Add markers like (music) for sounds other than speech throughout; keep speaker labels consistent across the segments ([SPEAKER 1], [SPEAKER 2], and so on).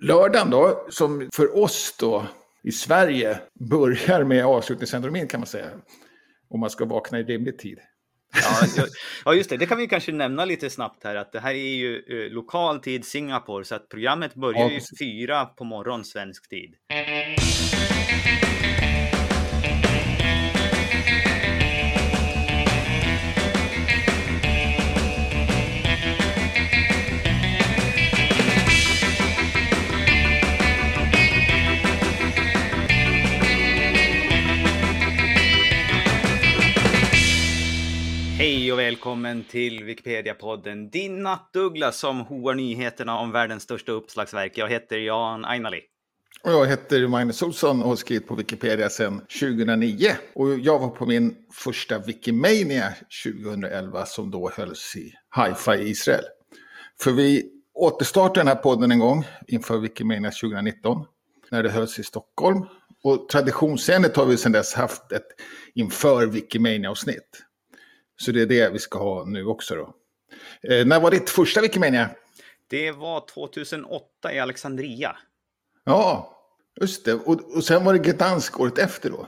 [SPEAKER 1] Lördagen då, som för oss då i Sverige börjar med avslutningsceremonin kan man säga. Om man ska vakna i rimlig tid.
[SPEAKER 2] Ja, ja, just det. Det kan vi kanske nämna lite snabbt här att det här är ju eh, lokal tid Singapore så att programmet börjar
[SPEAKER 1] Ja,
[SPEAKER 2] ju fyra på morgon svensk tid. Hej och välkommen till Wikipedia-podden Din nattuggla som hoar nyheterna om världens största uppslagsverk. Jag heter Jan Ainali.
[SPEAKER 1] Och jag heter Magnus Olsson och har skrivit på Wikipedia sedan 2009. Och jag var på min första Wikimania 2011 som då hölls i Haifa i Israel. För vi återstartade den här podden en gång inför Wikimania 2019 när det hölls i Stockholm. Och traditionsenligt har vi sedan dess haft ett inför Wikimania-avsnitt. Så det är det vi ska ha nu också då. Eh, när var ditt första Wikimania?
[SPEAKER 2] Det var 2008 i Alexandria.
[SPEAKER 1] Ja, just det. Och, och sen var det Gdansk året efter då?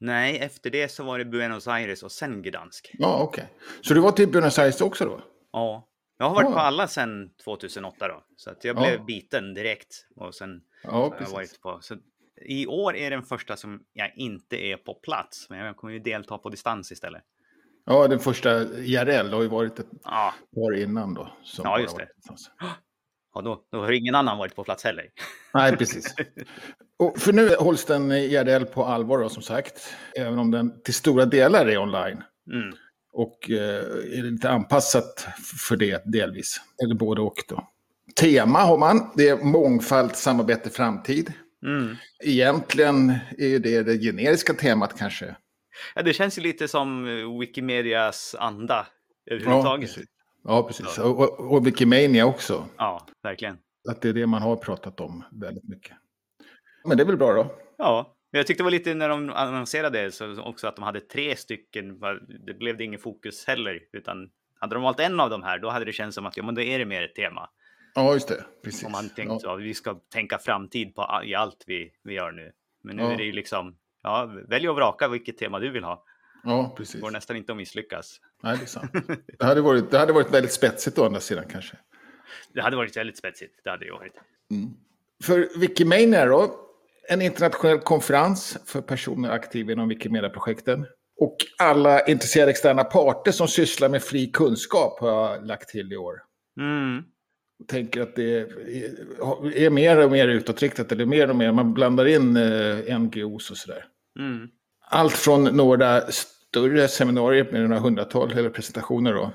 [SPEAKER 2] Nej, efter det så var det Buenos Aires och sen Gdansk.
[SPEAKER 1] Ja, okej. Så du var till Buenos Aires också då?
[SPEAKER 2] Ja, jag har varit
[SPEAKER 1] Ja.
[SPEAKER 2] på alla sedan 2008 då. Så att jag
[SPEAKER 1] Ja.
[SPEAKER 2] blev biten direkt. Och sen
[SPEAKER 1] Ja,
[SPEAKER 2] jag varit på. Så I år är den första som jag inte är på plats. Men jag kommer ju delta på distans istället.
[SPEAKER 1] Ja, den första IRL har ju varit ett
[SPEAKER 2] Ja,
[SPEAKER 1] par innan då.
[SPEAKER 2] Ja, just det. ja då, då har ingen annan varit på plats heller.
[SPEAKER 1] Nej, precis. (laughs) Och för nu hålls den IRL på allvar då, som sagt. Även om den till stora delar är online.
[SPEAKER 2] Mm.
[SPEAKER 1] Och eh, är lite anpassat för det delvis. Eller både och då. Tema har man. Det är mångfald, samarbete, framtid.
[SPEAKER 2] Mm.
[SPEAKER 1] Egentligen är det det generiska temat kanske.
[SPEAKER 2] Ja, det känns ju lite som eh, Wikimedias anda
[SPEAKER 1] Ja,
[SPEAKER 2] överhuvudtaget.
[SPEAKER 1] precis. Ja, precis. Och, och, och Wikimania också.
[SPEAKER 2] Ja, verkligen.
[SPEAKER 1] Att det är det man har pratat om väldigt mycket. Men det är väl bra då.
[SPEAKER 2] Ja, jag tyckte det var lite när de annonserade det så också att de hade tre stycken. Det blev det ingen fokus heller, utan hade de valt en av de här, då hade det känts som att ja, men då är det mer ett tema.
[SPEAKER 1] Ja, just det. Precis.
[SPEAKER 2] Om man tänkt
[SPEAKER 1] ja.
[SPEAKER 2] vi ska tänka framtid på i allt vi, vi gör nu. Men nu
[SPEAKER 1] Ja.
[SPEAKER 2] är det ju liksom, ja, välj och vraka vilket tema du vill ha.
[SPEAKER 1] ja,
[SPEAKER 2] Det
[SPEAKER 1] precis.
[SPEAKER 2] går nästan inte att misslyckas.
[SPEAKER 1] Nej, det är sant. (laughs) Det hade, varit, det hade varit väldigt spetsigt å andra sidan kanske.
[SPEAKER 2] Det hade varit väldigt spetsigt, det hade det varit.
[SPEAKER 1] För Wikimania då, en internationell konferens för personer aktiva inom Wikimedia-projekten. Och alla intresserade externa parter som sysslar med fri kunskap har jag lagt till i år.
[SPEAKER 2] Mm.
[SPEAKER 1] Tänker att det är, är mer och mer utåtriktat, eller mer och mer, man blandar in eh, NGOs och sådär.
[SPEAKER 2] Mm.
[SPEAKER 1] Allt från några större seminarier med några hundratal, eller presentationer då,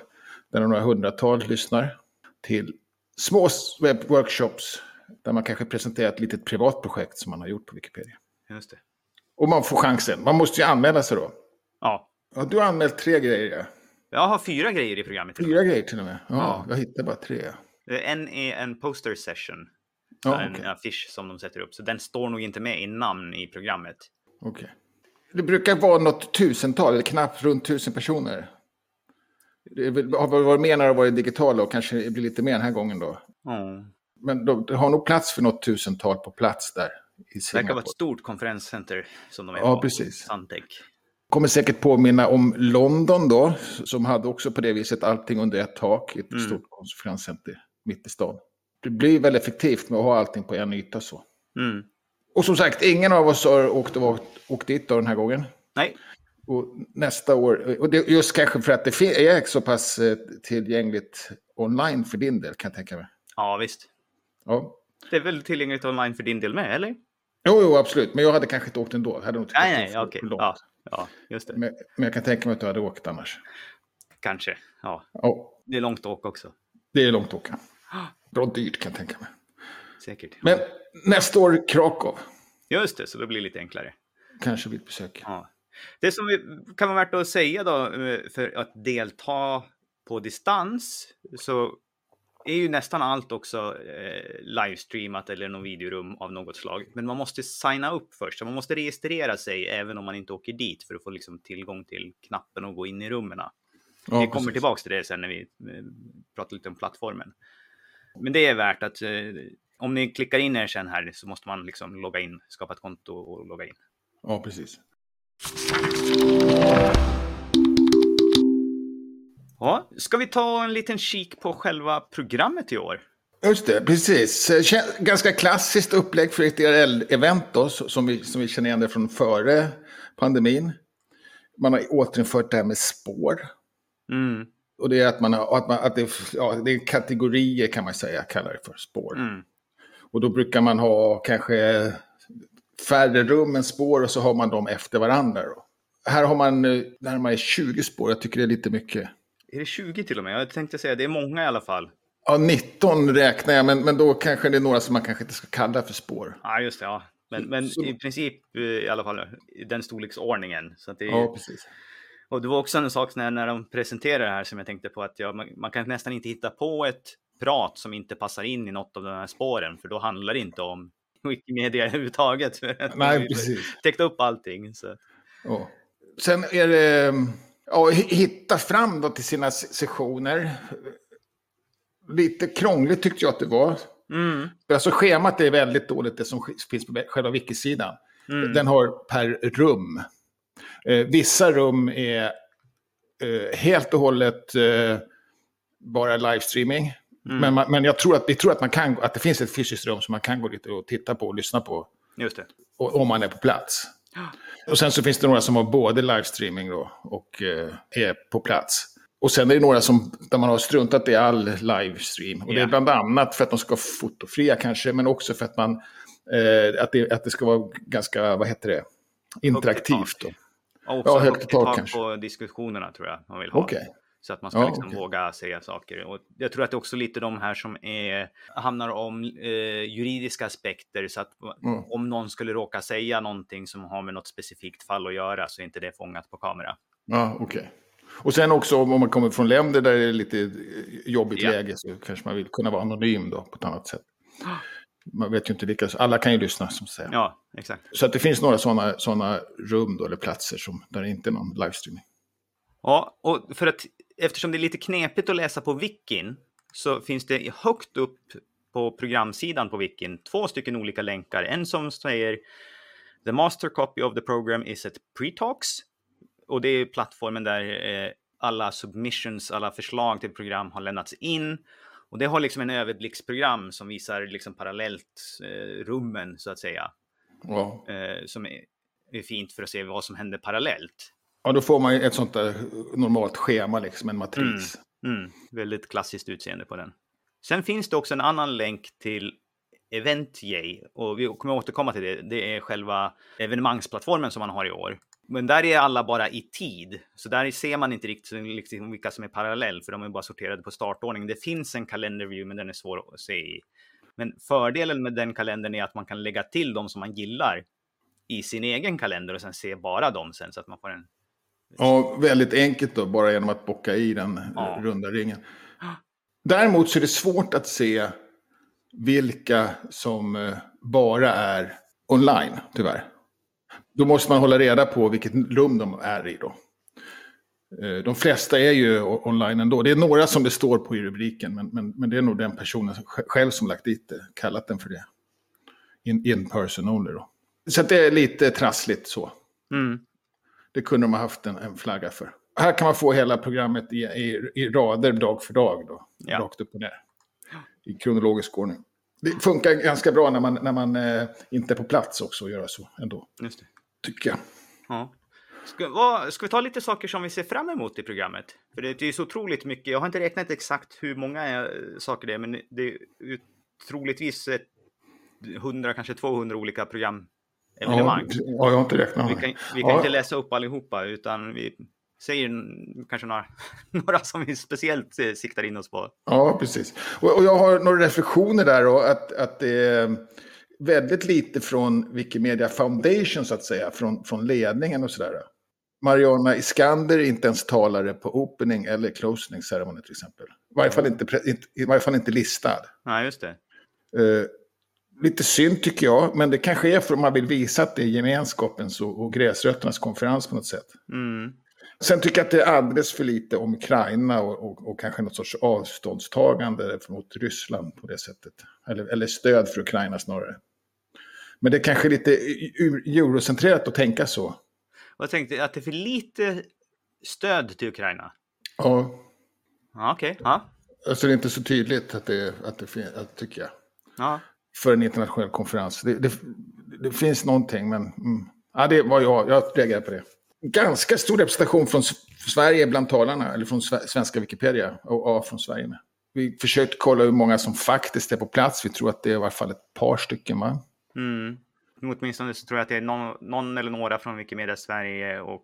[SPEAKER 1] där några hundratal lyssnar, till små webbworkshops där man kanske presenterar ett litet privat projekt som man har gjort på Wikipedia.
[SPEAKER 2] Just det.
[SPEAKER 1] Och man får chansen. Man måste ju anmäla sig då.
[SPEAKER 2] Ja,
[SPEAKER 1] Ja, du har anmält tre grejer. ja.
[SPEAKER 2] jag har fyra grejer i programmet.
[SPEAKER 1] Fyra grejer till och med. Ja,
[SPEAKER 2] Ja.
[SPEAKER 1] jag hittade bara tre.
[SPEAKER 2] En är en poster session.
[SPEAKER 1] Ja,
[SPEAKER 2] en
[SPEAKER 1] okej.
[SPEAKER 2] affisch som de sätter upp. Så den står nog inte med i namn i programmet.
[SPEAKER 1] Okej. Det brukar vara något tusental, eller knappt runt tusen personer. Det har varit mer när det varit digitala och kanske det blir lite mer den här gången då.
[SPEAKER 2] Mm.
[SPEAKER 1] Men då, det har nog plats för något tusental på plats där. I
[SPEAKER 2] Det verkar vara ett stort konferenscenter som de är
[SPEAKER 1] Ja,
[SPEAKER 2] på.
[SPEAKER 1] precis.
[SPEAKER 2] Sandtech.
[SPEAKER 1] Kommer säkert påminna om London då, som hade också på det viset allting under ett tak i ett
[SPEAKER 2] Mm.
[SPEAKER 1] stort konferenscenter mitt i stan. Det blir väldigt effektivt med att ha allting på en yta så.
[SPEAKER 2] Mm.
[SPEAKER 1] Och som sagt, ingen av oss har åkt, åkt, åkt dit då den här gången.
[SPEAKER 2] Nej,
[SPEAKER 1] Och nästa år, och det, just kanske för att det är så pass eh, tillgängligt online för din del kan jag tänka mig.
[SPEAKER 2] ja visst.
[SPEAKER 1] Ja.
[SPEAKER 2] Det är väl tillgängligt online för din del med, eller?
[SPEAKER 1] Jo, jo, absolut. Men jag hade kanske inte åkt ändå. Jag hade tyckt
[SPEAKER 2] Nej, nej, okej.
[SPEAKER 1] långt.
[SPEAKER 2] Ja, ja, just det.
[SPEAKER 1] Men, men jag kan tänka mig att du hade åkt annars.
[SPEAKER 2] Kanske. Ja,
[SPEAKER 1] Ja,
[SPEAKER 2] det är långt åka också.
[SPEAKER 1] det är långt åka. Bra dyrt kan jag tänka mig.
[SPEAKER 2] Säkert.
[SPEAKER 1] Men nästa år Krakow.
[SPEAKER 2] Just det, så det blir lite enklare.
[SPEAKER 1] Kanske vid ett besök.
[SPEAKER 2] Ja. Det som kan vara värt att säga då, eh, för att delta på distans, så är ju nästan allt också eh, livestreamat eller någon videorum av något slag. Men man måste signa upp först, så man måste registrera sig även om man inte åker dit för att få liksom tillgång till knappen och gå in i rummen.
[SPEAKER 1] Ja,
[SPEAKER 2] vi kommer
[SPEAKER 1] precis.
[SPEAKER 2] tillbaka till det sen när vi eh, pratar lite om plattformen. Men det är värt att eh, om ni klickar in er sen här så måste man liksom logga in, skapa ett konto och logga in.
[SPEAKER 1] Ja, precis.
[SPEAKER 2] Ja, ska vi ta en liten kik på själva programmet i år?
[SPEAKER 1] Just det, precis. Kä- Ganska klassiskt upplägg för ett då, så- som vi, som vi känner igen det från före pandemin. Man har återinfört det här med spår.
[SPEAKER 2] Mm,
[SPEAKER 1] Och det är att man att man, att det, ja, det är kategorier kan man säga, kallar det för spår.
[SPEAKER 2] mm,
[SPEAKER 1] Och då brukar man ha kanske färre rum än spår och så har man dem efter varandra. Då. Här har man eh, närmare 20 spår, jag tycker det är lite mycket.
[SPEAKER 2] Är det 20 till och med? Jag tänkte säga det är många i alla fall.
[SPEAKER 1] Ja, 19 räknar jag, men, men då kanske det är några som man kanske inte ska kalla för spår.
[SPEAKER 2] Ja, just det. Ja. Men, men
[SPEAKER 1] Så-
[SPEAKER 2] i princip eh, i alla fall i den storleksordningen. Så det är,
[SPEAKER 1] Ja, precis.
[SPEAKER 2] Och det var också en sak när, när de presenterade det här som jag tänkte på att ja, man, man kan nästan inte hitta på ett prat som inte passar in i något av de här spåren, för då handlar det inte om (laughs) Wikimedia överhuvudtaget. (laughs)
[SPEAKER 1] Nej, precis.
[SPEAKER 2] Täckt upp allting. Så.
[SPEAKER 1] Ja. Sen är det ja, hi- hitta fram då till sina se- sessioner. Lite krångligt tyckte jag att det var.
[SPEAKER 2] Mm,
[SPEAKER 1] Alltså schemat är väldigt dåligt, det som finns på själva wikisidan.
[SPEAKER 2] mm,
[SPEAKER 1] Den har per rum. Eh, vissa rum är eh, helt och hållet eh, bara livestreaming.
[SPEAKER 2] mm.
[SPEAKER 1] Men, man, men jag tror att, vi tror att, man kan, att det finns ett fysiskt rum som man kan gå dit och titta på och lyssna på.
[SPEAKER 2] Just det.
[SPEAKER 1] o- Om man är på plats. Och sen så finns det några som har både livestreaming då och eh, är på plats. Och sen är det några som, där man har struntat i all livestream. Och det
[SPEAKER 2] Ja.
[SPEAKER 1] är bland annat för att de ska vara fotofria kanske, men också för att man eh, att, det, att det ska vara ganska, vad heter det, interaktivt. Då.
[SPEAKER 2] Och också
[SPEAKER 1] Ja, högt i tak kanske.
[SPEAKER 2] på diskussionerna tror jag man vill ha.
[SPEAKER 1] Okej.
[SPEAKER 2] Så att man ska
[SPEAKER 1] Ja,
[SPEAKER 2] liksom
[SPEAKER 1] okej.
[SPEAKER 2] våga säga saker. Och jag tror att det är också lite de här som är, handlar om eh, juridiska aspekter. Så att
[SPEAKER 1] Mm.
[SPEAKER 2] om någon skulle råka säga någonting som har med något specifikt fall att göra så är inte det fångat på kamera.
[SPEAKER 1] Ja, okej. Och sen också om man kommer från länder där det är lite eh, jobbigt
[SPEAKER 2] Ja.
[SPEAKER 1] läge så kanske man vill kunna vara anonym då på ett annat sätt. Man vet ju inte vilka, alla kan ju lyssna som säger.
[SPEAKER 2] Ja, exakt.
[SPEAKER 1] Så att det finns några sådana såna rum då, eller platser som, där det inte är någon livestreaming.
[SPEAKER 2] Ja, och för att eftersom det är lite knepigt att läsa på wikin så finns det högt upp på programsidan på wikin två stycken olika länkar. En som säger The master copy of the program is at pretalks. Och det är plattformen där eh, alla submissions, alla förslag till program har lämnats in. Och det har liksom en överblicksprogram som visar liksom parallellt eh, rummen så att säga.
[SPEAKER 1] Ja.
[SPEAKER 2] Eh, som är, är fint för att se vad som händer parallellt.
[SPEAKER 1] ja, då får man ju ett sånt där normalt schema, liksom en matris.
[SPEAKER 2] Mm, väldigt klassiskt utseende på den. Sen finns det också en annan länk till Eventjay och vi kommer återkomma till det. Det är själva evenemangsplattformen som man har i år. Men där är alla bara i tid, så där ser man inte riktigt liksom vilka som är parallell, för de är bara sorterade på startordning. Det finns en kalenderview, men den är svår att se i. Men fördelen med den kalendern är att man kan lägga till de som man gillar i sin egen kalender och sen se bara dem sen så att man får en
[SPEAKER 1] Ja, väldigt enkelt då, bara genom att bocka i den
[SPEAKER 2] Ja.
[SPEAKER 1] runda ringen. Däremot så är det svårt att se vilka som eh, bara är online, tyvärr. Då måste man hålla reda på vilket rum de är i då. Eh, De flesta är ju online ändå. Det är några som det står på i rubriken, men, men, men det är nog den personen sj- själv som lagt dit det, kallat den för det. In, in person only då. Så det är lite trassligt så.
[SPEAKER 2] Mm.
[SPEAKER 1] Det kunde de ha haft en, en flagga för. Här kan man få hela programmet i, i, i rader dag för dag. Då,
[SPEAKER 2] Ja.
[SPEAKER 1] Rakt upp och ner. I kronologisk ordning. Det funkar ganska bra när man, när man eh, inte är på plats också att göra så ändå.
[SPEAKER 2] Just det.
[SPEAKER 1] Tycker jag.
[SPEAKER 2] Ja. Ska, vad, ska vi ta lite saker som vi ser fram emot i programmet? För det, det är så otroligt mycket. Jag har inte räknat exakt hur många eh, saker det är, men det är troligtvis ett 100, kanske 200 olika
[SPEAKER 1] Ja,
[SPEAKER 2] programevenemang.
[SPEAKER 1] ja, jag har inte räknat
[SPEAKER 2] Vi kan, vi kan
[SPEAKER 1] Ja.
[SPEAKER 2] inte läsa upp allihopa, utan vi säger kanske några, (laughs) några som vi speciellt eh, siktar in oss på.
[SPEAKER 1] Ja, precis. Och, och jag har några reflektioner där. då, att, att det är väldigt lite från Wikimedia Foundation, så att säga. Från, från ledningen och sådär. Mariana Iskander är inte ens talare på opening eller closing ceremony till exempel. I varje fall inte, i varje fall inte listad.
[SPEAKER 2] Nej, just det.
[SPEAKER 1] Eh, lite synd tycker jag, men det kanske är för att man vill visa att det är gemenskapens och, och gräsrötternas konferens på något sätt.
[SPEAKER 2] Mm.
[SPEAKER 1] Sen tycker jag att det är alldeles för lite om Ukraina och, och, och kanske något sorts avståndstagande mot Ryssland på det sättet. Eller, eller stöd för Ukraina snarare. Men det är kanske lite eurocentrerat att tänka så.
[SPEAKER 2] Jag tänkte att det är för lite stöd till Ukraina.
[SPEAKER 1] Ja.
[SPEAKER 2] Ja, Okej. Okay. Ja.
[SPEAKER 1] Alltså det är inte så tydligt att det, att det finns, tycker jag.
[SPEAKER 2] Ja.
[SPEAKER 1] För en internationell konferens. Det, det, det finns någonting, men mm. ja, det var jag, jag reagerade på det. Ganska stor representation från Sverige bland talarna, eller från svenska Wikipedia, och ja, från Sverige med. Vi försökte kolla hur många som faktiskt är på plats. Vi tror att det är i alla fall ett par stycken, va?
[SPEAKER 2] Mm. Åtminstone så tror jag att det är någon, någon eller några från Wikimedia Sverige och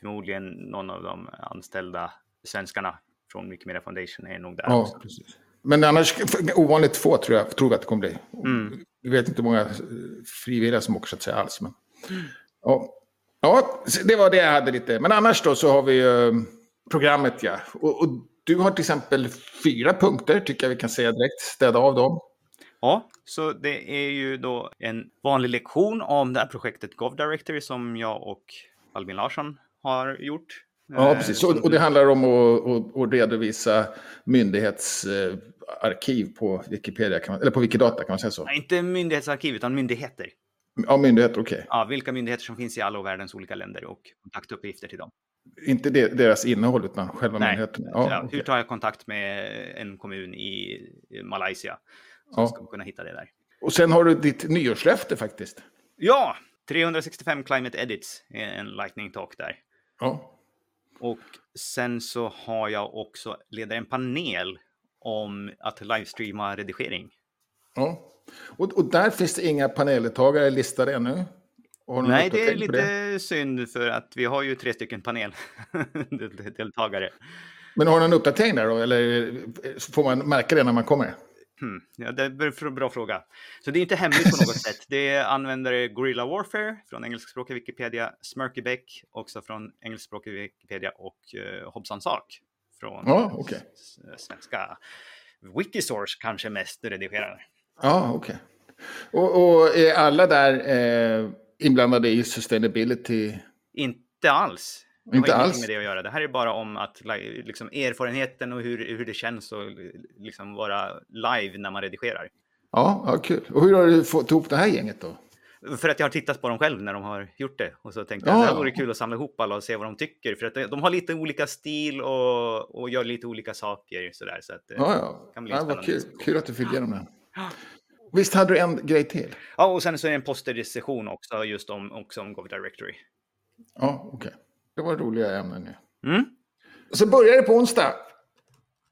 [SPEAKER 2] förmodligen någon av de anställda svenskarna från Wikimedia Foundation är nog där.
[SPEAKER 1] Ja,
[SPEAKER 2] också.
[SPEAKER 1] precis. Men annars ovanligt få tror jag, tror att det kommer bli.
[SPEAKER 2] Mm.
[SPEAKER 1] Vi vet inte hur många frivilliga som åker så att säga alls. Men... Ja. Ja, det var det jag hade lite. Men annars då så har vi uh, programmet ja. Och, och, du har till exempel fyra punkter tycker jag vi kan säga direkt. Städa av dem.
[SPEAKER 2] Ja, så det är ju då en vanlig lektion om det här projektet GovDirectory som jag och Albin Larsson har gjort.
[SPEAKER 1] Ja, eh, precis. Och, och det handlar om att, att, att redovisa myndighetsarkiv på Wikipedia, man, eller på Wikidata kan man säga så?
[SPEAKER 2] Nej, inte myndighetsarkiv, utan myndigheter.
[SPEAKER 1] Ja, myndigheter, okej. Okay.
[SPEAKER 2] Ja, vilka myndigheter som finns i alla världens olika länder och kontaktuppgifter till dem.
[SPEAKER 1] Inte deras innehåll, utan själva
[SPEAKER 2] Nej.
[SPEAKER 1] myndigheten?
[SPEAKER 2] Ja, ja, okay. Hur tar jag kontakt med en kommun i Malaysia? Så ja. ska man kunna hitta det där.
[SPEAKER 1] Och sen har du ditt nyårslöfte faktiskt.
[SPEAKER 2] Ja, 365 Climate Edits, en lightning talk där.
[SPEAKER 1] Ja.
[SPEAKER 2] Och sen så har jag också leder en panel om att livestreama redigering.
[SPEAKER 1] Ja, och, och där finns det inga paneldeltagare listade ännu?
[SPEAKER 2] Nej, det är lite det? synd för att vi har ju tre stycken paneldeltagare. (laughs)
[SPEAKER 1] Men har du någon uppdatering där då, eller får man märka det när man kommer?
[SPEAKER 2] Hmm. Ja, det är en bra fråga. Så det är inte hemligt på något (laughs) sätt. Det är användare Gorilla Warfare från engelskspråkiga Wikipedia, Smurkybeck också från engelskspråkiga Wikipedia och uh, Hobson Sak från
[SPEAKER 1] ja, okay.
[SPEAKER 2] svenska Wikisource kanske mest redigerade.
[SPEAKER 1] Ja, okej. Okay. Och, och, är alla där eh, inblandade i sustainability?
[SPEAKER 2] Inte alls.
[SPEAKER 1] Det inte
[SPEAKER 2] har
[SPEAKER 1] alls.
[SPEAKER 2] med det att göra. Det här är bara om att liksom, erfarenheten och hur, hur det känns att liksom, vara live när man redigerar.
[SPEAKER 1] Ja, ja, kul. Och hur har du fått ihop det här gänget då?
[SPEAKER 2] För att jag har tittat på dem själv när de har gjort det. Och så tänkte jag att det vore kul att samla ihop alla och se vad de tycker. För att de har lite olika stil och, och gör lite olika saker. Sådär, så att,
[SPEAKER 1] ja, ja. Kan bli ja vad kul. kul att du fick igenom det. Visst hade du en grej till?
[SPEAKER 2] Ja, och sen så är det en posterdiskussion också just om, också om Go Directory.
[SPEAKER 1] Ja, okej. Okay. Det var roliga ämnen
[SPEAKER 2] nu. Mm.
[SPEAKER 1] Så börjar det på onsdag.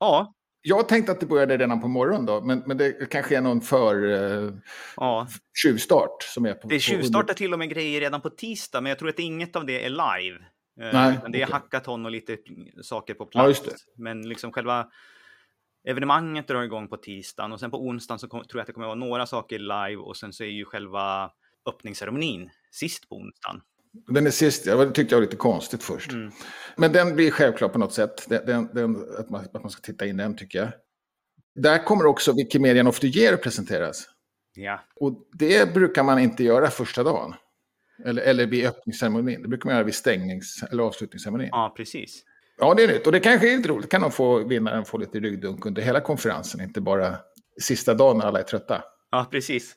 [SPEAKER 2] Ja.
[SPEAKER 1] Jag tänkte att det började redan på morgonen då, men, men det kanske är någon för uh,
[SPEAKER 2] ja.
[SPEAKER 1] tjuvstart som är på...
[SPEAKER 2] Det tjuvstartar till och med grejer redan på tisdag, men jag tror att inget av det är live.
[SPEAKER 1] Eh, Nej,
[SPEAKER 2] det är okay. hackathon och lite saker på plats. Ja, men liksom själva evenemanget drar igång på tisdagen och sen på onsdagen så kom, tror jag att det kommer att vara några saker live och sen så är ju själva öppningsceremonin sist på onsdagen.
[SPEAKER 1] Den är sist, ja, det tyckte jag var lite konstigt först.
[SPEAKER 2] Mm.
[SPEAKER 1] Men den blir självklar på något sätt. Den, den, den, att, man, att man ska titta in den tycker jag. Där kommer också Wikimedian of the Year presenteras.
[SPEAKER 2] Ja.
[SPEAKER 1] Och det brukar man inte göra första dagen. Eller, eller vid öppningsceremonin. Det brukar man göra vid stängnings eller avslutningsceremonin.
[SPEAKER 2] Ja, precis.
[SPEAKER 1] Ja, det är nytt. Och det kanske är lite roligt. Kan de få vinnaren få lite ryggdunk under hela konferensen, inte bara sista dagen när alla är trötta.
[SPEAKER 2] Ja, precis.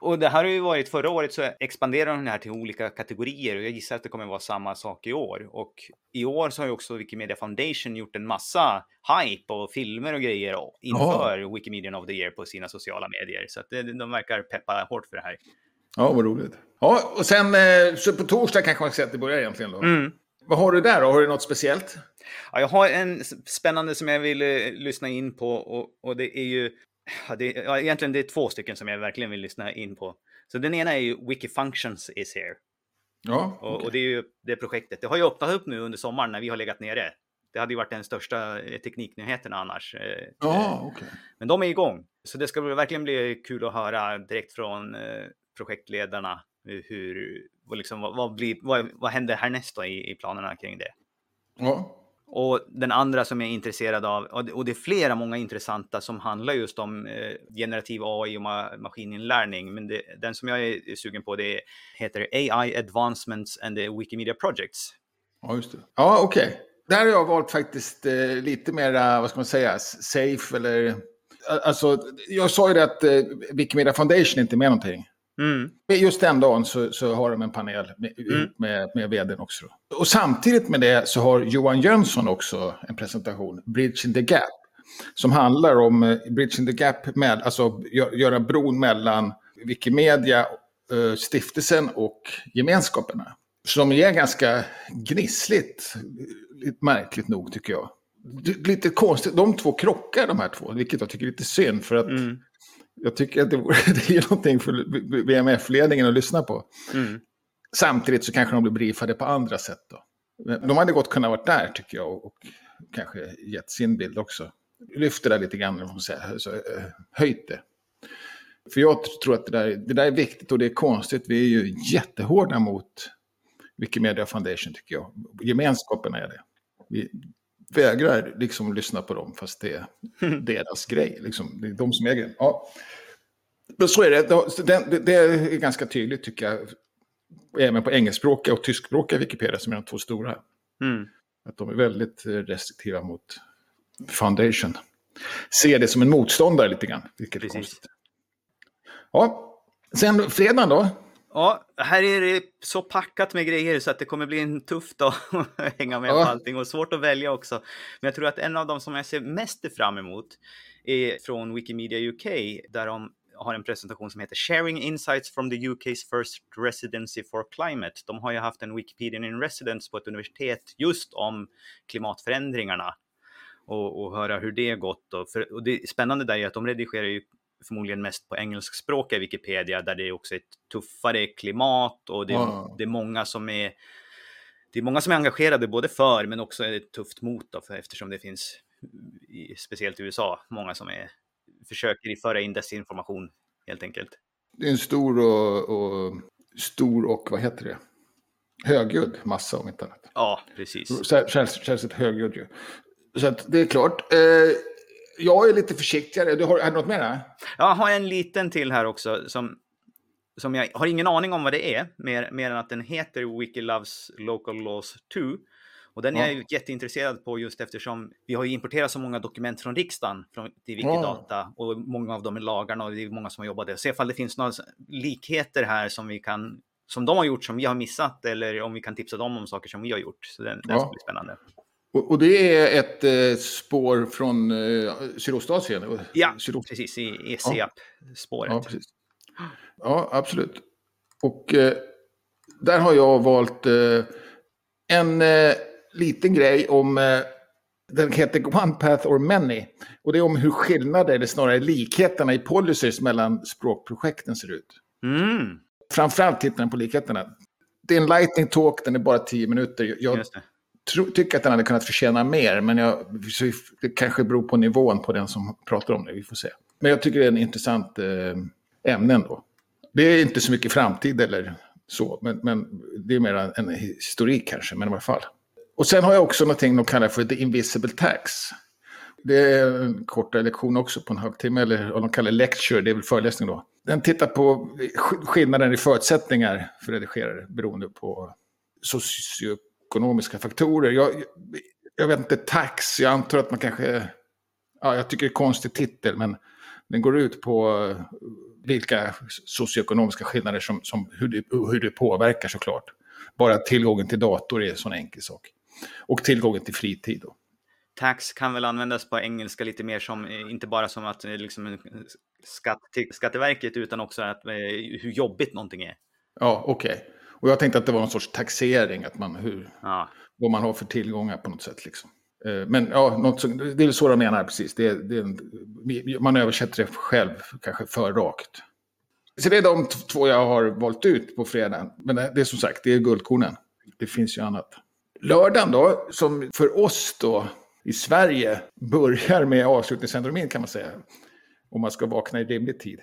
[SPEAKER 2] Och det här har ju varit, förra året så expanderade de här till olika kategorier och jag gissar att det kommer vara samma sak i år. Och i år så har ju också Wikimedia Foundation gjort en massa hype och filmer och grejer inför oh. Wikimedia of the Year på sina sociala medier. Så att de verkar peppa hårt för det här.
[SPEAKER 1] Ja, vad roligt. Ja, och sen eh, så på torsdag kanske man ska säga att det börjar egentligen då.
[SPEAKER 2] Mm.
[SPEAKER 1] Vad har du där då? Har du något speciellt?
[SPEAKER 2] Ja, jag har en spännande som jag vill uh, lyssna in på och, och det är ju Ja, det, ja, egentligen det är två stycken som jag verkligen vill lyssna in på. Så den ena är ju Wikifunctions is here.
[SPEAKER 1] Ja,
[SPEAKER 2] okay. och, och, det är ju det projektet. Det har ju öppnat upp nu under sommaren när vi har legat nere. Det hade ju varit den största eh, tekniknyheten annars.
[SPEAKER 1] Eh, ja, okay.
[SPEAKER 2] Men de är igång. Så det ska verkligen bli kul att höra direkt från projektledarna hur, vad, liksom, vad, vad, blir, vad, vad händer härnäst då i, i planerna kring det.
[SPEAKER 1] Ja.
[SPEAKER 2] Och den andra som jag är intresserad av, och det är flera många intressanta som handlar just om eh, generativ AI och ma maskininlärning. Men det, den som jag är sugen på det heter AI Advancements and the Wikimedia Projects.
[SPEAKER 1] Ja, just det. Ja, okej. Okay. Där har jag valt faktiskt eh, lite mer, vad ska man säga, safe eller... Alltså, jag sa ju det att eh, Wikimedia Foundation inte är med någonting. Mm. Just den dagen så, så har de en panel med, mm. med, med vdn också. Och samtidigt med det så har Johan Jönsson också en presentation, Bridging the Gap. Som handlar om eh, Bridging the Gap, med, alltså gö göra bron mellan Wikimedia, eh, stiftelsen och gemenskaperna. Som är ganska gnissligt, märkligt nog tycker jag. Lite konstigt, de två krockar de här två, vilket jag tycker är lite synd. För att mm jag tycker att det, (laughs) det är någonting för BMF-ledningen att lyssna på. Mm. Samtidigt så kanske de blir briefade på andra sätt. Då. De hade gott kunnat vara där tycker jag och, och kanske gett sin bild också. Lyfter det lite grann, säga, alltså, höjt det. För jag tror att det där, det där är viktigt och det är konstigt. Vi är ju jättehårda mot Wikimedia Foundation tycker jag. Gemenskapen är det. Vi vägrar liksom lyssna på dem fast det är (laughs) deras grej. Liksom. Det är de som äger ja. Men så är det. Det, det är ganska tydligt tycker jag. Även på engelskspråkiga och tyskspråkiga Wikipedia som är de två stora. Mm. Att de är väldigt restriktiva mot Foundation. Ser det som en motståndare lite grann. Vilket Precis. är konstigt. Ja, sen fredagen då?
[SPEAKER 2] Ja, här är det så packat med grejer så att det kommer bli en tuff dag (laughs) att hänga med ja. på allting och svårt att välja också. Men jag tror att en av de som jag ser mest fram emot är från Wikimedia UK där de har en presentation som heter Sharing Insights from the UK's First Residency for Climate. De har ju haft en Wikipedia in Residence på ett universitet just om klimatförändringarna och, och höra hur det gått. Och, för, och det spännande där är att de redigerar ju förmodligen mest på engelskspråkiga Wikipedia där det också är ett tuffare klimat och det är, wow. det är många som är det är många som är engagerade både för men också är det tufft mot då, för eftersom det finns, i, speciellt i USA, många som är, försöker föra in desinformation helt enkelt.
[SPEAKER 1] Det är en stor och, och stor och vad heter det? Högljudd massa om inte annat.
[SPEAKER 2] Ja, precis.
[SPEAKER 1] Ett högljudd ju. Så att det är klart. Eh, jag är lite försiktigare. Du har, har du något mer?
[SPEAKER 2] Jag har en liten till här också som, som jag har ingen aning om vad det är, mer, mer än att den heter Wiki Loves Local Laws 2. Och den är ja. jag jätteintresserad på just eftersom vi har importerat så många dokument från riksdagen från, till Wikidata ja. och många av dem är lagarna och det är många som har jobbat där. Se ifall det finns några likheter här som vi kan som de har gjort som vi har missat eller om vi kan tipsa dem om saker som vi har gjort. Så den, den ska bli spännande.
[SPEAKER 1] Och, och, det är ett eh, spår från eh, Sydostasien?
[SPEAKER 2] Ja, Sydost precis. I ECAP-spåret.
[SPEAKER 1] Ja. Ja, ja, absolut. Och eh, där har jag valt eh, en eh, liten grej om eh, den heter One Path or Many. Och det är om hur skillnader, eller snarare likheterna i policies mellan språkprojekten ser ut. Mm. Framförallt tittar den på likheterna. Det är en lightning talk, den är bara tio minuter. Jag tro, tycker att den hade kunnat förtjäna mer, men jag, det kanske beror på nivån på den som pratar om det. Vi får se. Men jag tycker det är en intressant eh, ämne ändå. Det är inte så mycket framtid eller så, men, men det är mer en historik kanske, men i alla fall. Och sen har jag också någonting de kallar för The Invisible Tax. Det är en kortare lektion också på en halvtimme, eller vad de kallar lecture, det är väl föreläsning då. Den tittar på skillnaden i förutsättningar för redigerare beroende på socio ekonomiska faktorer. Jag, jag vet inte, tax, jag antar att man kanske... Ja, jag tycker det är konstig titel, men den går ut på eh, vilka socioekonomiska skillnader som, som hur, det, hur det påverkar såklart. Bara tillgången till dator är en sån enkel sak. Och tillgången till fritid. Då.
[SPEAKER 2] Tax kan väl användas på engelska lite mer som, eh, inte bara som att eh, liksom, skatt till Skatteverket, utan också att, hur jobbigt någonting är.
[SPEAKER 1] Ja, okej. Okay. Och jag tänkte att det var någon sorts taxering, att man, hur, ja. vad man har för tillgångar på något sätt. Liksom. Eh, men ja, något, det är så de menar precis. Det, det man översätter det själv kanske för rakt. Så det är de två jag har valt ut på fredagen. Men det, det är som sagt, det är guldkornen. Det finns ju annat. Lördagen då, som för oss då i Sverige börjar med avslutningsceremonin kan man säga. Om man ska vakna i rimlig tid.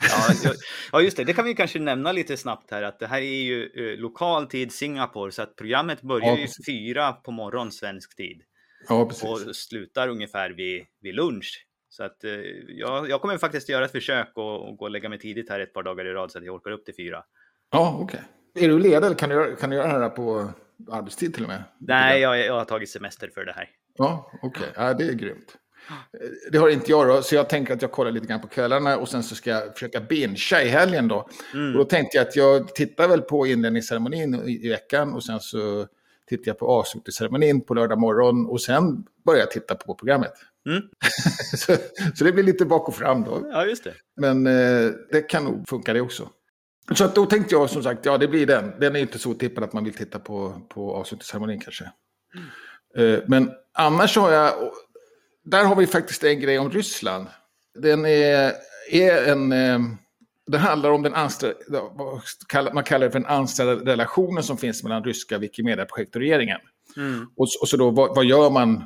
[SPEAKER 2] Ja, ja, just det. Det kan vi kanske nämna lite snabbt här att det här är ju eh, lokal tid Singapore så att programmet börjar ja, ju fyra på morgon svensk tid. Ja, precis. Och slutar ungefär vid, vid lunch. Så att eh, jag, jag kommer faktiskt göra ett försök och, och, gå och lägga mig tidigt här ett par dagar i rad så att jag orkar upp till fyra.
[SPEAKER 1] Ja, okej. Okay. Är du ledig kan du, kan du göra det här på arbetstid till och med?
[SPEAKER 2] Nej, jag, jag har tagit semester för det här.
[SPEAKER 1] Ja, okej. Okay. Ja, det är grymt. Eh, det har inte jag då, så jag tänker att jag kollar lite grann på kvällarna och sen så ska jag försöka bingea i helgen då. Mm. Och då tänkte jag att jag tittar väl på inledningsceremonin i, i veckan och sen så tittar jag på avslutningsceremonin på lördag morgon och sen börjar jag titta på programmet. Mm. (laughs) så, så, det blir lite bak och fram då.
[SPEAKER 2] Ja, just det.
[SPEAKER 1] Men eh, det kan nog funka det också. Så att då tänkte jag som sagt, ja det blir den. Den är inte så tippad att man vill titta på, på avslutningsceremonin kanske. Mm. Eh, men annars har jag, där har vi faktiskt en grej om Ryssland. Den är, är en... Eh, det handlar om den anställda, man kallar det för den anställda relationen som finns mellan ryska Wikimedia-projekt och regeringen. Mm. Och, och, så då, vad, vad, gör man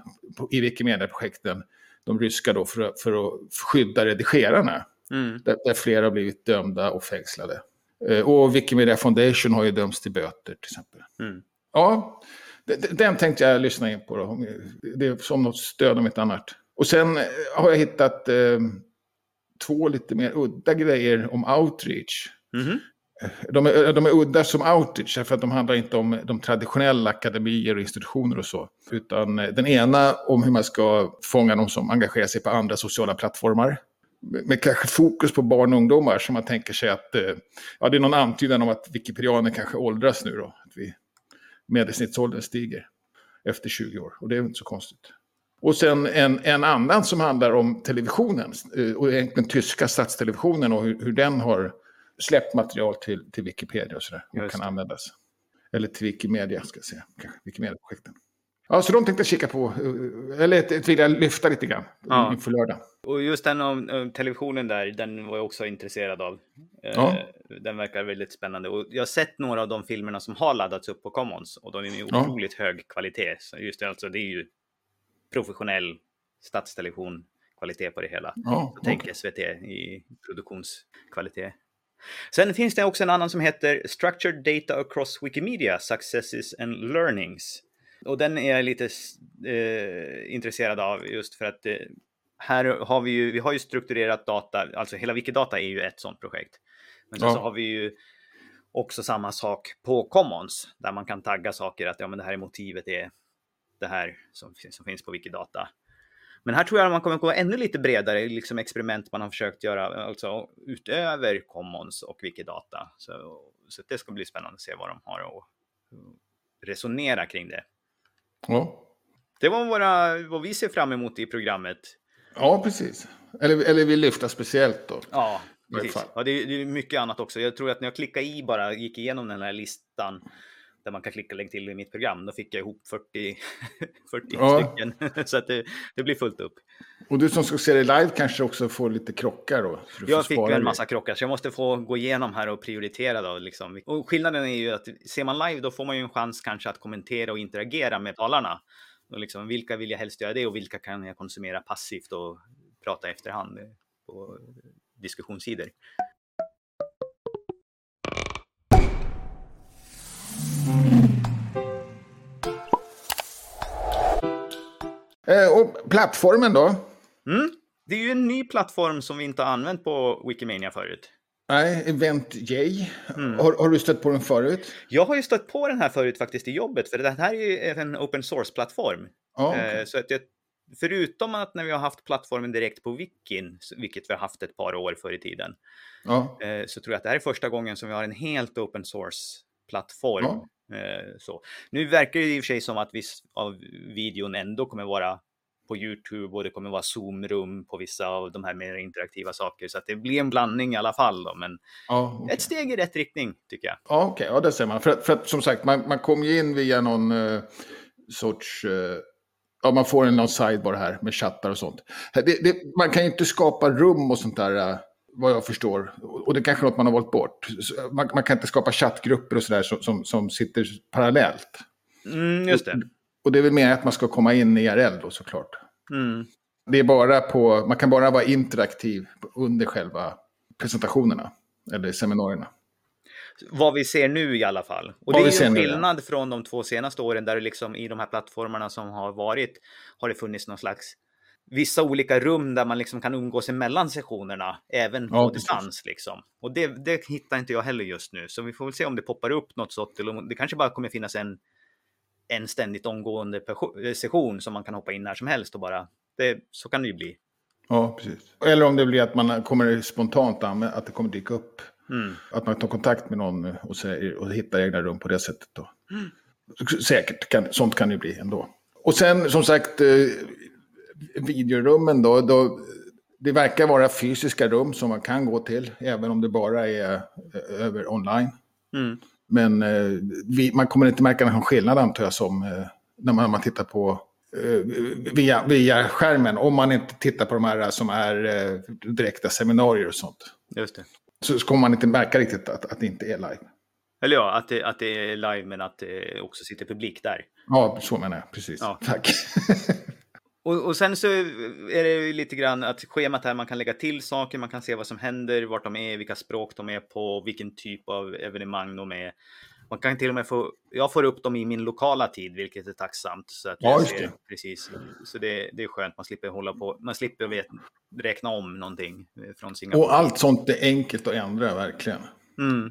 [SPEAKER 1] i Wikimedia-projekten, de ryska då, för, för att skydda redigerarna? Mm. Där, där flera har blivit dömda och fängslade. Eh, och Wikimedia Foundation har ju dömts till böter till exempel. Mm. Ja, den tänkte jag lyssna in på. Då. Det är som något stöd om ett annat. Och sen eh, har jag hittat eh, två lite mer udda grejer om outreach. Mm. De, är, de är udda som outreach, för att de handlar inte om de traditionella akademier och institutioner och så. Utan eh, den ena om hur man ska fånga de som engagerar sig på andra sociala plattformar. Med kanske fokus på barn och ungdomar, som man tänker sig att ja, det är någon antydan om att wikipedianer kanske åldras nu då. Medelsnittsåldern stiger efter 20 år. Och det är inte så konstigt. Och sen en, en annan som handlar om televisionen, eh, och egentligen tyska statstelevisionen och hur, hur den har släppt material till, till Wikipedia och sådär. Och kan användas. Eller till Wikimedia, ska jag säga. Wikimedia-projekten. Ja, så de tänkte jag kika på, eh, eller vill jag lyfta lite grann ja. inför lördag.
[SPEAKER 2] Och just den om, televisionen där, den var jag också intresserad av. Eh, ja. Den verkar väldigt spännande. Och jag har sett några av de filmerna som har laddats upp på Commons och de är ju otroligt ja. hög kvalitet. Så just det, alltså, det är ju professionell statstelevision kvalitet på det hela. Ja, Tänk okay. SVT i produktionskvalitet. Sen finns det också en annan som heter Structured Data Across Wikimedia Successes and Learnings. Och den är jag lite eh, intresserad av just för att eh, här har vi ju, vi har ju strukturerat data, alltså hela Wikidata är ju ett sådant projekt. Men ja. så har vi ju också samma sak på Commons där man kan tagga saker att ja, men det här är motivet är det här som, som finns på Wikidata. Men här tror jag att man kommer gå ännu lite bredare, liksom experiment man har försökt göra, alltså utöver Commons och Wikidata. Så, så det ska bli spännande att se vad de har att resonera kring det. Ja. Det var våra, vad vi ser fram emot i programmet.
[SPEAKER 1] Ja, precis. Eller, eller vi lyfta speciellt då.
[SPEAKER 2] Ja, precis. Ja, det, är, det är mycket annat också. Jag tror att när jag klickade i bara, gick igenom den här listan där man kan klicka lägg till i mitt program. Då fick jag ihop 40, 40 (laughs) ja. stycken. (laughs) så att det, det, blir fullt upp.
[SPEAKER 1] Och du som ska se det live kanske också får lite krockar då?
[SPEAKER 2] Jag fick en massa krockar, så jag måste få gå igenom här och prioritera då. Liksom. Och skillnaden är ju att ser man live då får man ju en chans kanske att kommentera och interagera med talarna. Och liksom, vilka vill jag helst göra det och vilka kan jag konsumera passivt och prata efterhand på diskussionssidor.
[SPEAKER 1] Eh, och plattformen då?
[SPEAKER 2] Mm. Det är ju en ny plattform som vi inte har använt på Wikimania förut.
[SPEAKER 1] Nej, EventJ. Mm. Har, har, du stött på den förut?
[SPEAKER 2] Jag har ju stött på den här förut faktiskt i jobbet, för det här är ju en open source-plattform. Ah, okay. eh, så att jag, förutom att när vi har haft plattformen direkt på Wikin, vilket vi har haft ett par år förr i tiden, ah. eh, så tror jag att det här är första gången som vi har en helt open source-plattform. Ah. Eh, så. Nu verkar det i och för sig som att viss av videon ändå kommer vara på Youtube och det kommer vara Zoom-rum på vissa av de här mer interaktiva saker. Så att det blir en blandning i alla fall. Då, men ja, okay. ett steg i rätt riktning tycker jag.
[SPEAKER 1] Ja, okej, okay. ja, det ser man. För, att, för att, som sagt, man, man kommer ju in via någon uh, sorts... Uh, ja, man får en någon sidebar här med chattar och sånt. Det, det, man kan ju inte skapa rum och sånt där. Uh, vad jag förstår. Och det är kanske är något man har valt bort. Man, man kan inte skapa chattgrupper och sådär som, som, som sitter parallellt.
[SPEAKER 2] Mm, just det.
[SPEAKER 1] Och, och det är väl mer att man ska komma in i IRL då såklart. Mm. Det är bara på, man kan bara vara interaktiv under själva presentationerna eller seminarierna.
[SPEAKER 2] Vad vi ser nu i alla fall. Och Vad det är ju en skillnad nu, ja. från de två senaste åren där det liksom i de här plattformarna som har varit har det funnits någon slags vissa olika rum där man liksom kan umgås emellan sessionerna, även på ja, distans. Liksom. Och det, det hittar inte jag heller just nu, så vi får väl se om det poppar upp något sånt, eller det kanske bara kommer finnas en en ständigt omgående session som man kan hoppa in när som helst och bara, det, så kan det ju bli.
[SPEAKER 1] Ja, precis. Eller om det blir att man kommer spontant, att det kommer dyka upp. Mm. Att man tar kontakt med någon och, säger, och hittar egna rum på det sättet. Då. Mm. Säkert, kan, sånt kan det bli ändå. Och sen som sagt, eh, videorummen då, då. Det verkar vara fysiska rum som man kan gå till, även om det bara är eh, över online. Mm. Men eh, vi, man kommer inte märka någon skillnad antar jag som eh, när man, man tittar på eh, via, via skärmen. Om man inte tittar på de här som är eh, direkta seminarier och sånt.
[SPEAKER 2] Just det.
[SPEAKER 1] Så, så kommer man inte märka riktigt att, att det inte är live.
[SPEAKER 2] Eller ja, att det, att det är live men att det också sitter publik där.
[SPEAKER 1] Ja, så menar jag. Precis. Ja. Tack. (laughs)
[SPEAKER 2] och, och sen så är det ju lite grann att schemat här, man kan lägga till saker, man kan se vad som händer, vart de är, vilka språk de är på, vilken typ av evenemang de är. Man kan till och med få, jag får upp dem i min lokala tid, vilket är tacksamt. Så att
[SPEAKER 1] ja, det.
[SPEAKER 2] Precis. Så det, det är skönt, man slipper hålla på, man slipper vet, räkna om någonting från Singapore.
[SPEAKER 1] Och allt sånt är enkelt att ändra, verkligen. Mm.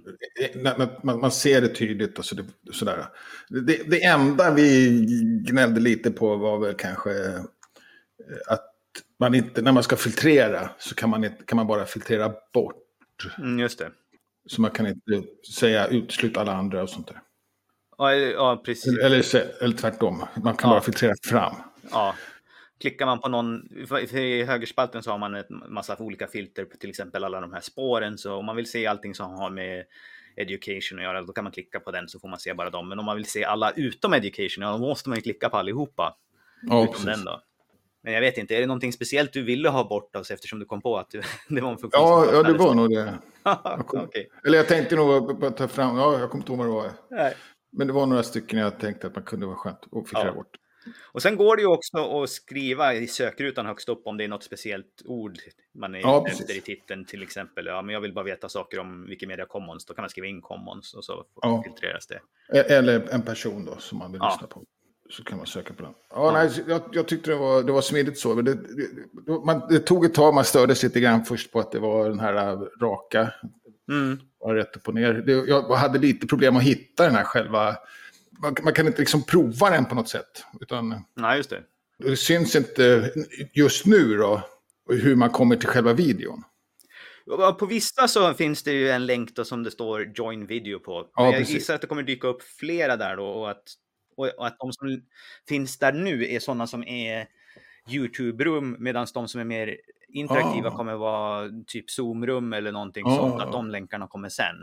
[SPEAKER 1] Man, man, ser det tydligt och så det, sådär. Det, det enda vi gnällde lite på var väl kanske eh, att man inte, när man ska filtrera så kan man, inte, kan man bara filtrera bort.
[SPEAKER 2] Mm, just det.
[SPEAKER 1] Så man kan inte säga utesluta alla andra och sånt där.
[SPEAKER 2] Ja, ja precis.
[SPEAKER 1] Eller, eller, eller tvärtom, man kan ja. bara filtrera fram.
[SPEAKER 2] Ja, klickar man på någon, i högerspalten så har man en massa olika filter på till exempel alla de här spåren. Så om man vill se allting som har med education att göra, då kan man klicka på den så får man se bara dem. Men om man vill se alla utom education, ja, då måste man ju klicka på allihopa.
[SPEAKER 1] Ja, utom den då.
[SPEAKER 2] Men jag vet inte, är det någonting speciellt du ville ha bort oss eftersom du kom på att (laughs) det var en
[SPEAKER 1] funktion? Ja, ja det var nog det. (laughs) Jag kom, okay. Eller jag tänkte nog att ta fram, ja, jag kommer inte ihåg vad det var. Nej. Men det var några stycken jag tänkte att man kunde vara skönt att filtrera ja. bort.
[SPEAKER 2] Och sen går det ju också att skriva i sökrutan högst upp om det är något speciellt ord man är
[SPEAKER 1] ja,
[SPEAKER 2] efter i titeln till exempel. Ja, men jag vill bara veta saker om Wikimedia Commons. Då kan man skriva in Commons och så ja. filtreras det.
[SPEAKER 1] E- eller en person då som man vill ja. lyssna på. Så kan man söka på den. Ja, Nej, jag, jag tyckte det var, det var smidigt så. Men det, det, man, det tog ett tag, man stördes lite grann först på att det var den här raka. Mm. Rätt upp och ner. Det, jag hade lite problem att hitta den här själva man, man, kan inte liksom prova den på något sätt. Utan
[SPEAKER 2] Nej, just det.
[SPEAKER 1] Det syns inte just nu då hur man kommer till själva videon.
[SPEAKER 2] På vissa så finns det ju en länk då som det står join video på. Ja, jag precis. gissar att det kommer dyka upp flera där då och att, och att de som finns där nu är sådana som är YouTube-rum medan de som är mer interaktiva ah. kommer vara typ Zoom-rum eller någonting ah. sånt. Att de länkarna kommer sen.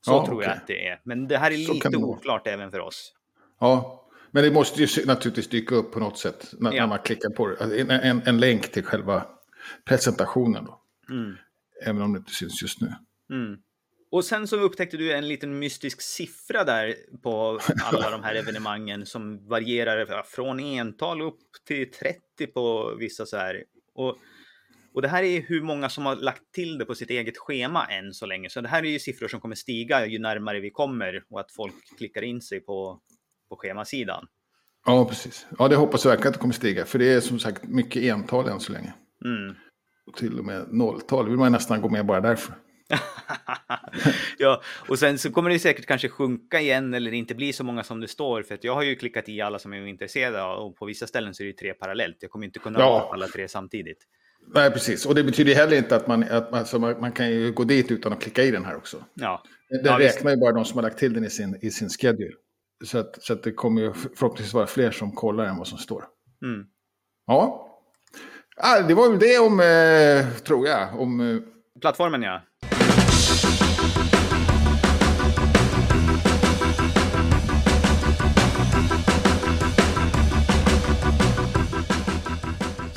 [SPEAKER 2] Så ja, tror jag att det är. Men det här är så lite oklart även för oss.
[SPEAKER 1] Ja, men det måste ju naturligtvis dyka upp på något sätt när, ja. när man klickar på det. Alltså, en, en, en, länk till själva presentationen då. Mm. Även om det inte syns just nu.
[SPEAKER 2] Mm. Och sen så upptäckte du en liten mystisk siffra där på alla de här (laughs) evenemangen som varierar från ental upp till 30 på vissa så här. Och och det här är hur många som har lagt till det på sitt eget schema än så länge. Så det här är ju siffror som kommer stiga ju närmare vi kommer och att folk klickar in sig på, på schemasidan.
[SPEAKER 1] Ja, precis. Ja, det hoppas jag verkligen att det kommer stiga. För det är som sagt mycket ental än så länge. Mm. Och till och med nolltal vill man nästan gå med bara därför. (laughs)
[SPEAKER 2] ja, och sen så kommer det säkert kanske sjunka igen eller inte bli så många som det står. För att jag har ju klickat i alla som är intresserade och på vissa ställen så är det tre parallellt. Jag kommer inte kunna ja. ha alla tre samtidigt.
[SPEAKER 1] Nej, precis. Och det betyder heller inte att man, att man, alltså man, man, kan ju gå dit utan att klicka i den här också.
[SPEAKER 2] Ja.
[SPEAKER 1] Den ja, räknar ju bara de som har lagt till den i sin, i sin schedule. Så, att, så att det kommer ju förhoppningsvis vara fler som kollar än vad som står. Mm. Ja. Ah, det var väl det om, eh, tror jag, om... Eh...
[SPEAKER 2] Plattformen ja.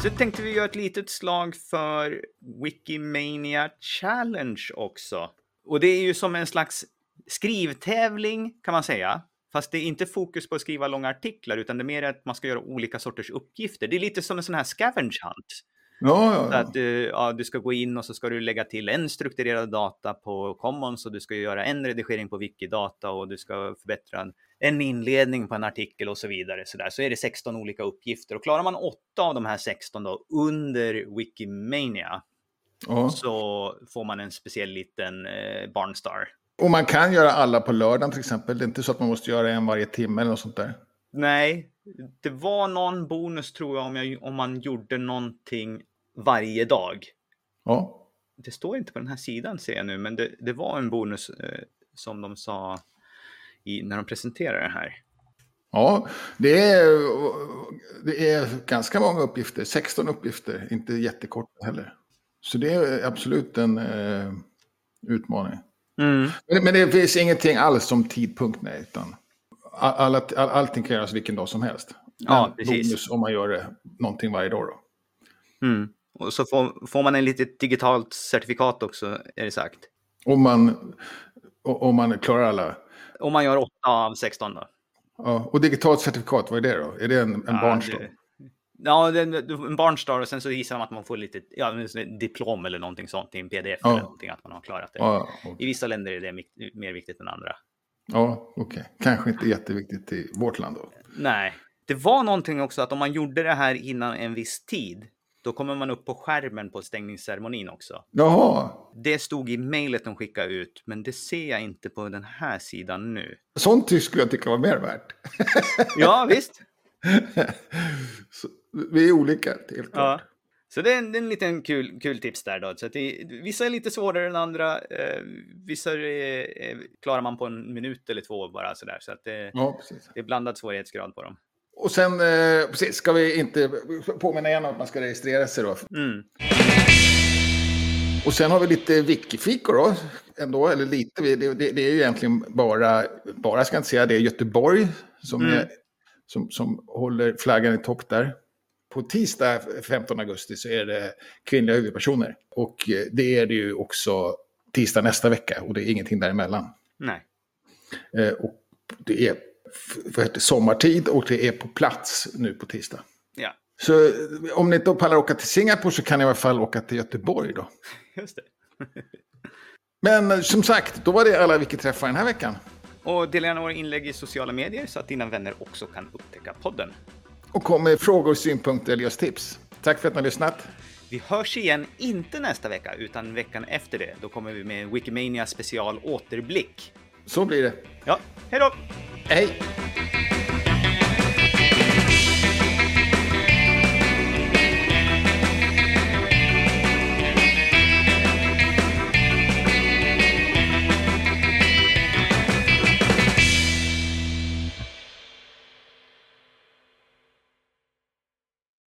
[SPEAKER 2] Så tänkte vi göra ett litet slag för Wikimania Challenge också. Och det är ju som en slags skrivtävling kan man säga. Fast det är inte fokus på att skriva långa artiklar utan det är mer att man ska göra olika sorters uppgifter. Det är lite som en sån här scavenge hunt.
[SPEAKER 1] Ja, ja,
[SPEAKER 2] ja. att du, ja, du ska gå in och så ska du lägga till en strukturerad data på Commons och du ska göra en redigering på Wikidata och du ska förbättra en inledning på en artikel och så vidare. Så, där. så är det 16 olika uppgifter och klarar man åtta av de här 16 då under Wikimania ja. så får man en speciell liten eh, Barnstar.
[SPEAKER 1] Och man kan göra alla på lördagen till exempel. Det är inte så att man måste göra en varje timme eller något sånt där.
[SPEAKER 2] Nej, det var någon bonus tror jag om, jag om man gjorde någonting varje dag.
[SPEAKER 1] Ja.
[SPEAKER 2] Det står inte på den här sidan ser jag nu, men det, det var en bonus eh, som de sa i, när de presenterade det här.
[SPEAKER 1] Ja, det är, det är ganska många uppgifter. 16 uppgifter, inte jättekort heller. Så det är absolut en eh, utmaning.
[SPEAKER 2] Mm.
[SPEAKER 1] Men, men, det finns ingenting alls som tidpunkt, nej. Utan all, all, all, allting kan göras vilken dag som helst.
[SPEAKER 2] Ja, precis.
[SPEAKER 1] Bonus om man gör det någonting varje dag då.
[SPEAKER 2] Mm. Och så får, får man en litet digitalt certifikat också, är det sagt.
[SPEAKER 1] Om man, om man klarar alla.
[SPEAKER 2] Om man gör 8 av 16 då.
[SPEAKER 1] Ja, och digitalt certifikat, vad är det då? Är det en, en
[SPEAKER 2] Ja,
[SPEAKER 1] barns
[SPEAKER 2] det-
[SPEAKER 1] då?
[SPEAKER 2] Ja, det, en barnstar och sen så gissar de att man får lite ja, diplom eller någonting sånt i en pdf
[SPEAKER 1] Ja.
[SPEAKER 2] eller någonting att man har klarat det.
[SPEAKER 1] Ja,
[SPEAKER 2] I
[SPEAKER 1] okej.
[SPEAKER 2] vissa länder är det mer viktigt än andra.
[SPEAKER 1] ja okej. Kanske inte jätteviktigt i vårt land då.
[SPEAKER 2] Nej, det var någonting också att om man gjorde det här innan en viss tid, då kommer man upp på skärmen på stängningsceremonin också.
[SPEAKER 1] Jaha,
[SPEAKER 2] Det stod i mejlet de skickade ut, men det ser jag inte på den här sidan nu.
[SPEAKER 1] sånt skulle jag tycka var mer värt. (laughs)
[SPEAKER 2] Ja, visst. (laughs)
[SPEAKER 1] Så, vi är olika, helt klart.
[SPEAKER 2] Ja. Så det är en, en liten kul, kul tips där då. Så det, vissa är lite svårare än andra. Eh, vissa är, är, klarar man på en minut eller två bara sådär. Så att det,
[SPEAKER 1] Ja, precis.
[SPEAKER 2] det är blandad svårighetsgrad på dem.
[SPEAKER 1] Och sen, eh, precis, ska vi inte påminna igen om att man ska registrera sig då.
[SPEAKER 2] Mm.
[SPEAKER 1] Och sen har vi lite wikifikor då, ändå, eller lite. Det, det, det är ju egentligen bara, bara ska jag inte säga, det är Göteborg som,
[SPEAKER 2] Mm.
[SPEAKER 1] är, som, som håller flaggan i topp där. På tisdag 15 augusti så är det kvinnliga huvudpersoner. Och eh, det är det ju också tisdag nästa vecka och det är ingenting däremellan.
[SPEAKER 2] Nej.
[SPEAKER 1] Eh, och det är vad heter, sommartid och det är på plats nu på tisdag.
[SPEAKER 2] Ja,
[SPEAKER 1] Så eh, om ni inte pallar åka till Singapore så kan ni i alla fall åka till Göteborg då. (laughs)
[SPEAKER 2] just det. (laughs)
[SPEAKER 1] Men eh, som sagt, då var det alla vi träffar den här veckan.
[SPEAKER 2] Och dela gärna våra inlägg i sociala medier så att dina vänner också kan upptäcka podden.
[SPEAKER 1] Och kom med frågor, synpunkter eller just tips. Tack för att ni har lyssnat.
[SPEAKER 2] Vi hörs igen, inte nästa vecka, utan veckan efter det. Då kommer vi med Wikimania special återblick.
[SPEAKER 1] Så blir det.
[SPEAKER 2] Ja, hej då!
[SPEAKER 1] Hej!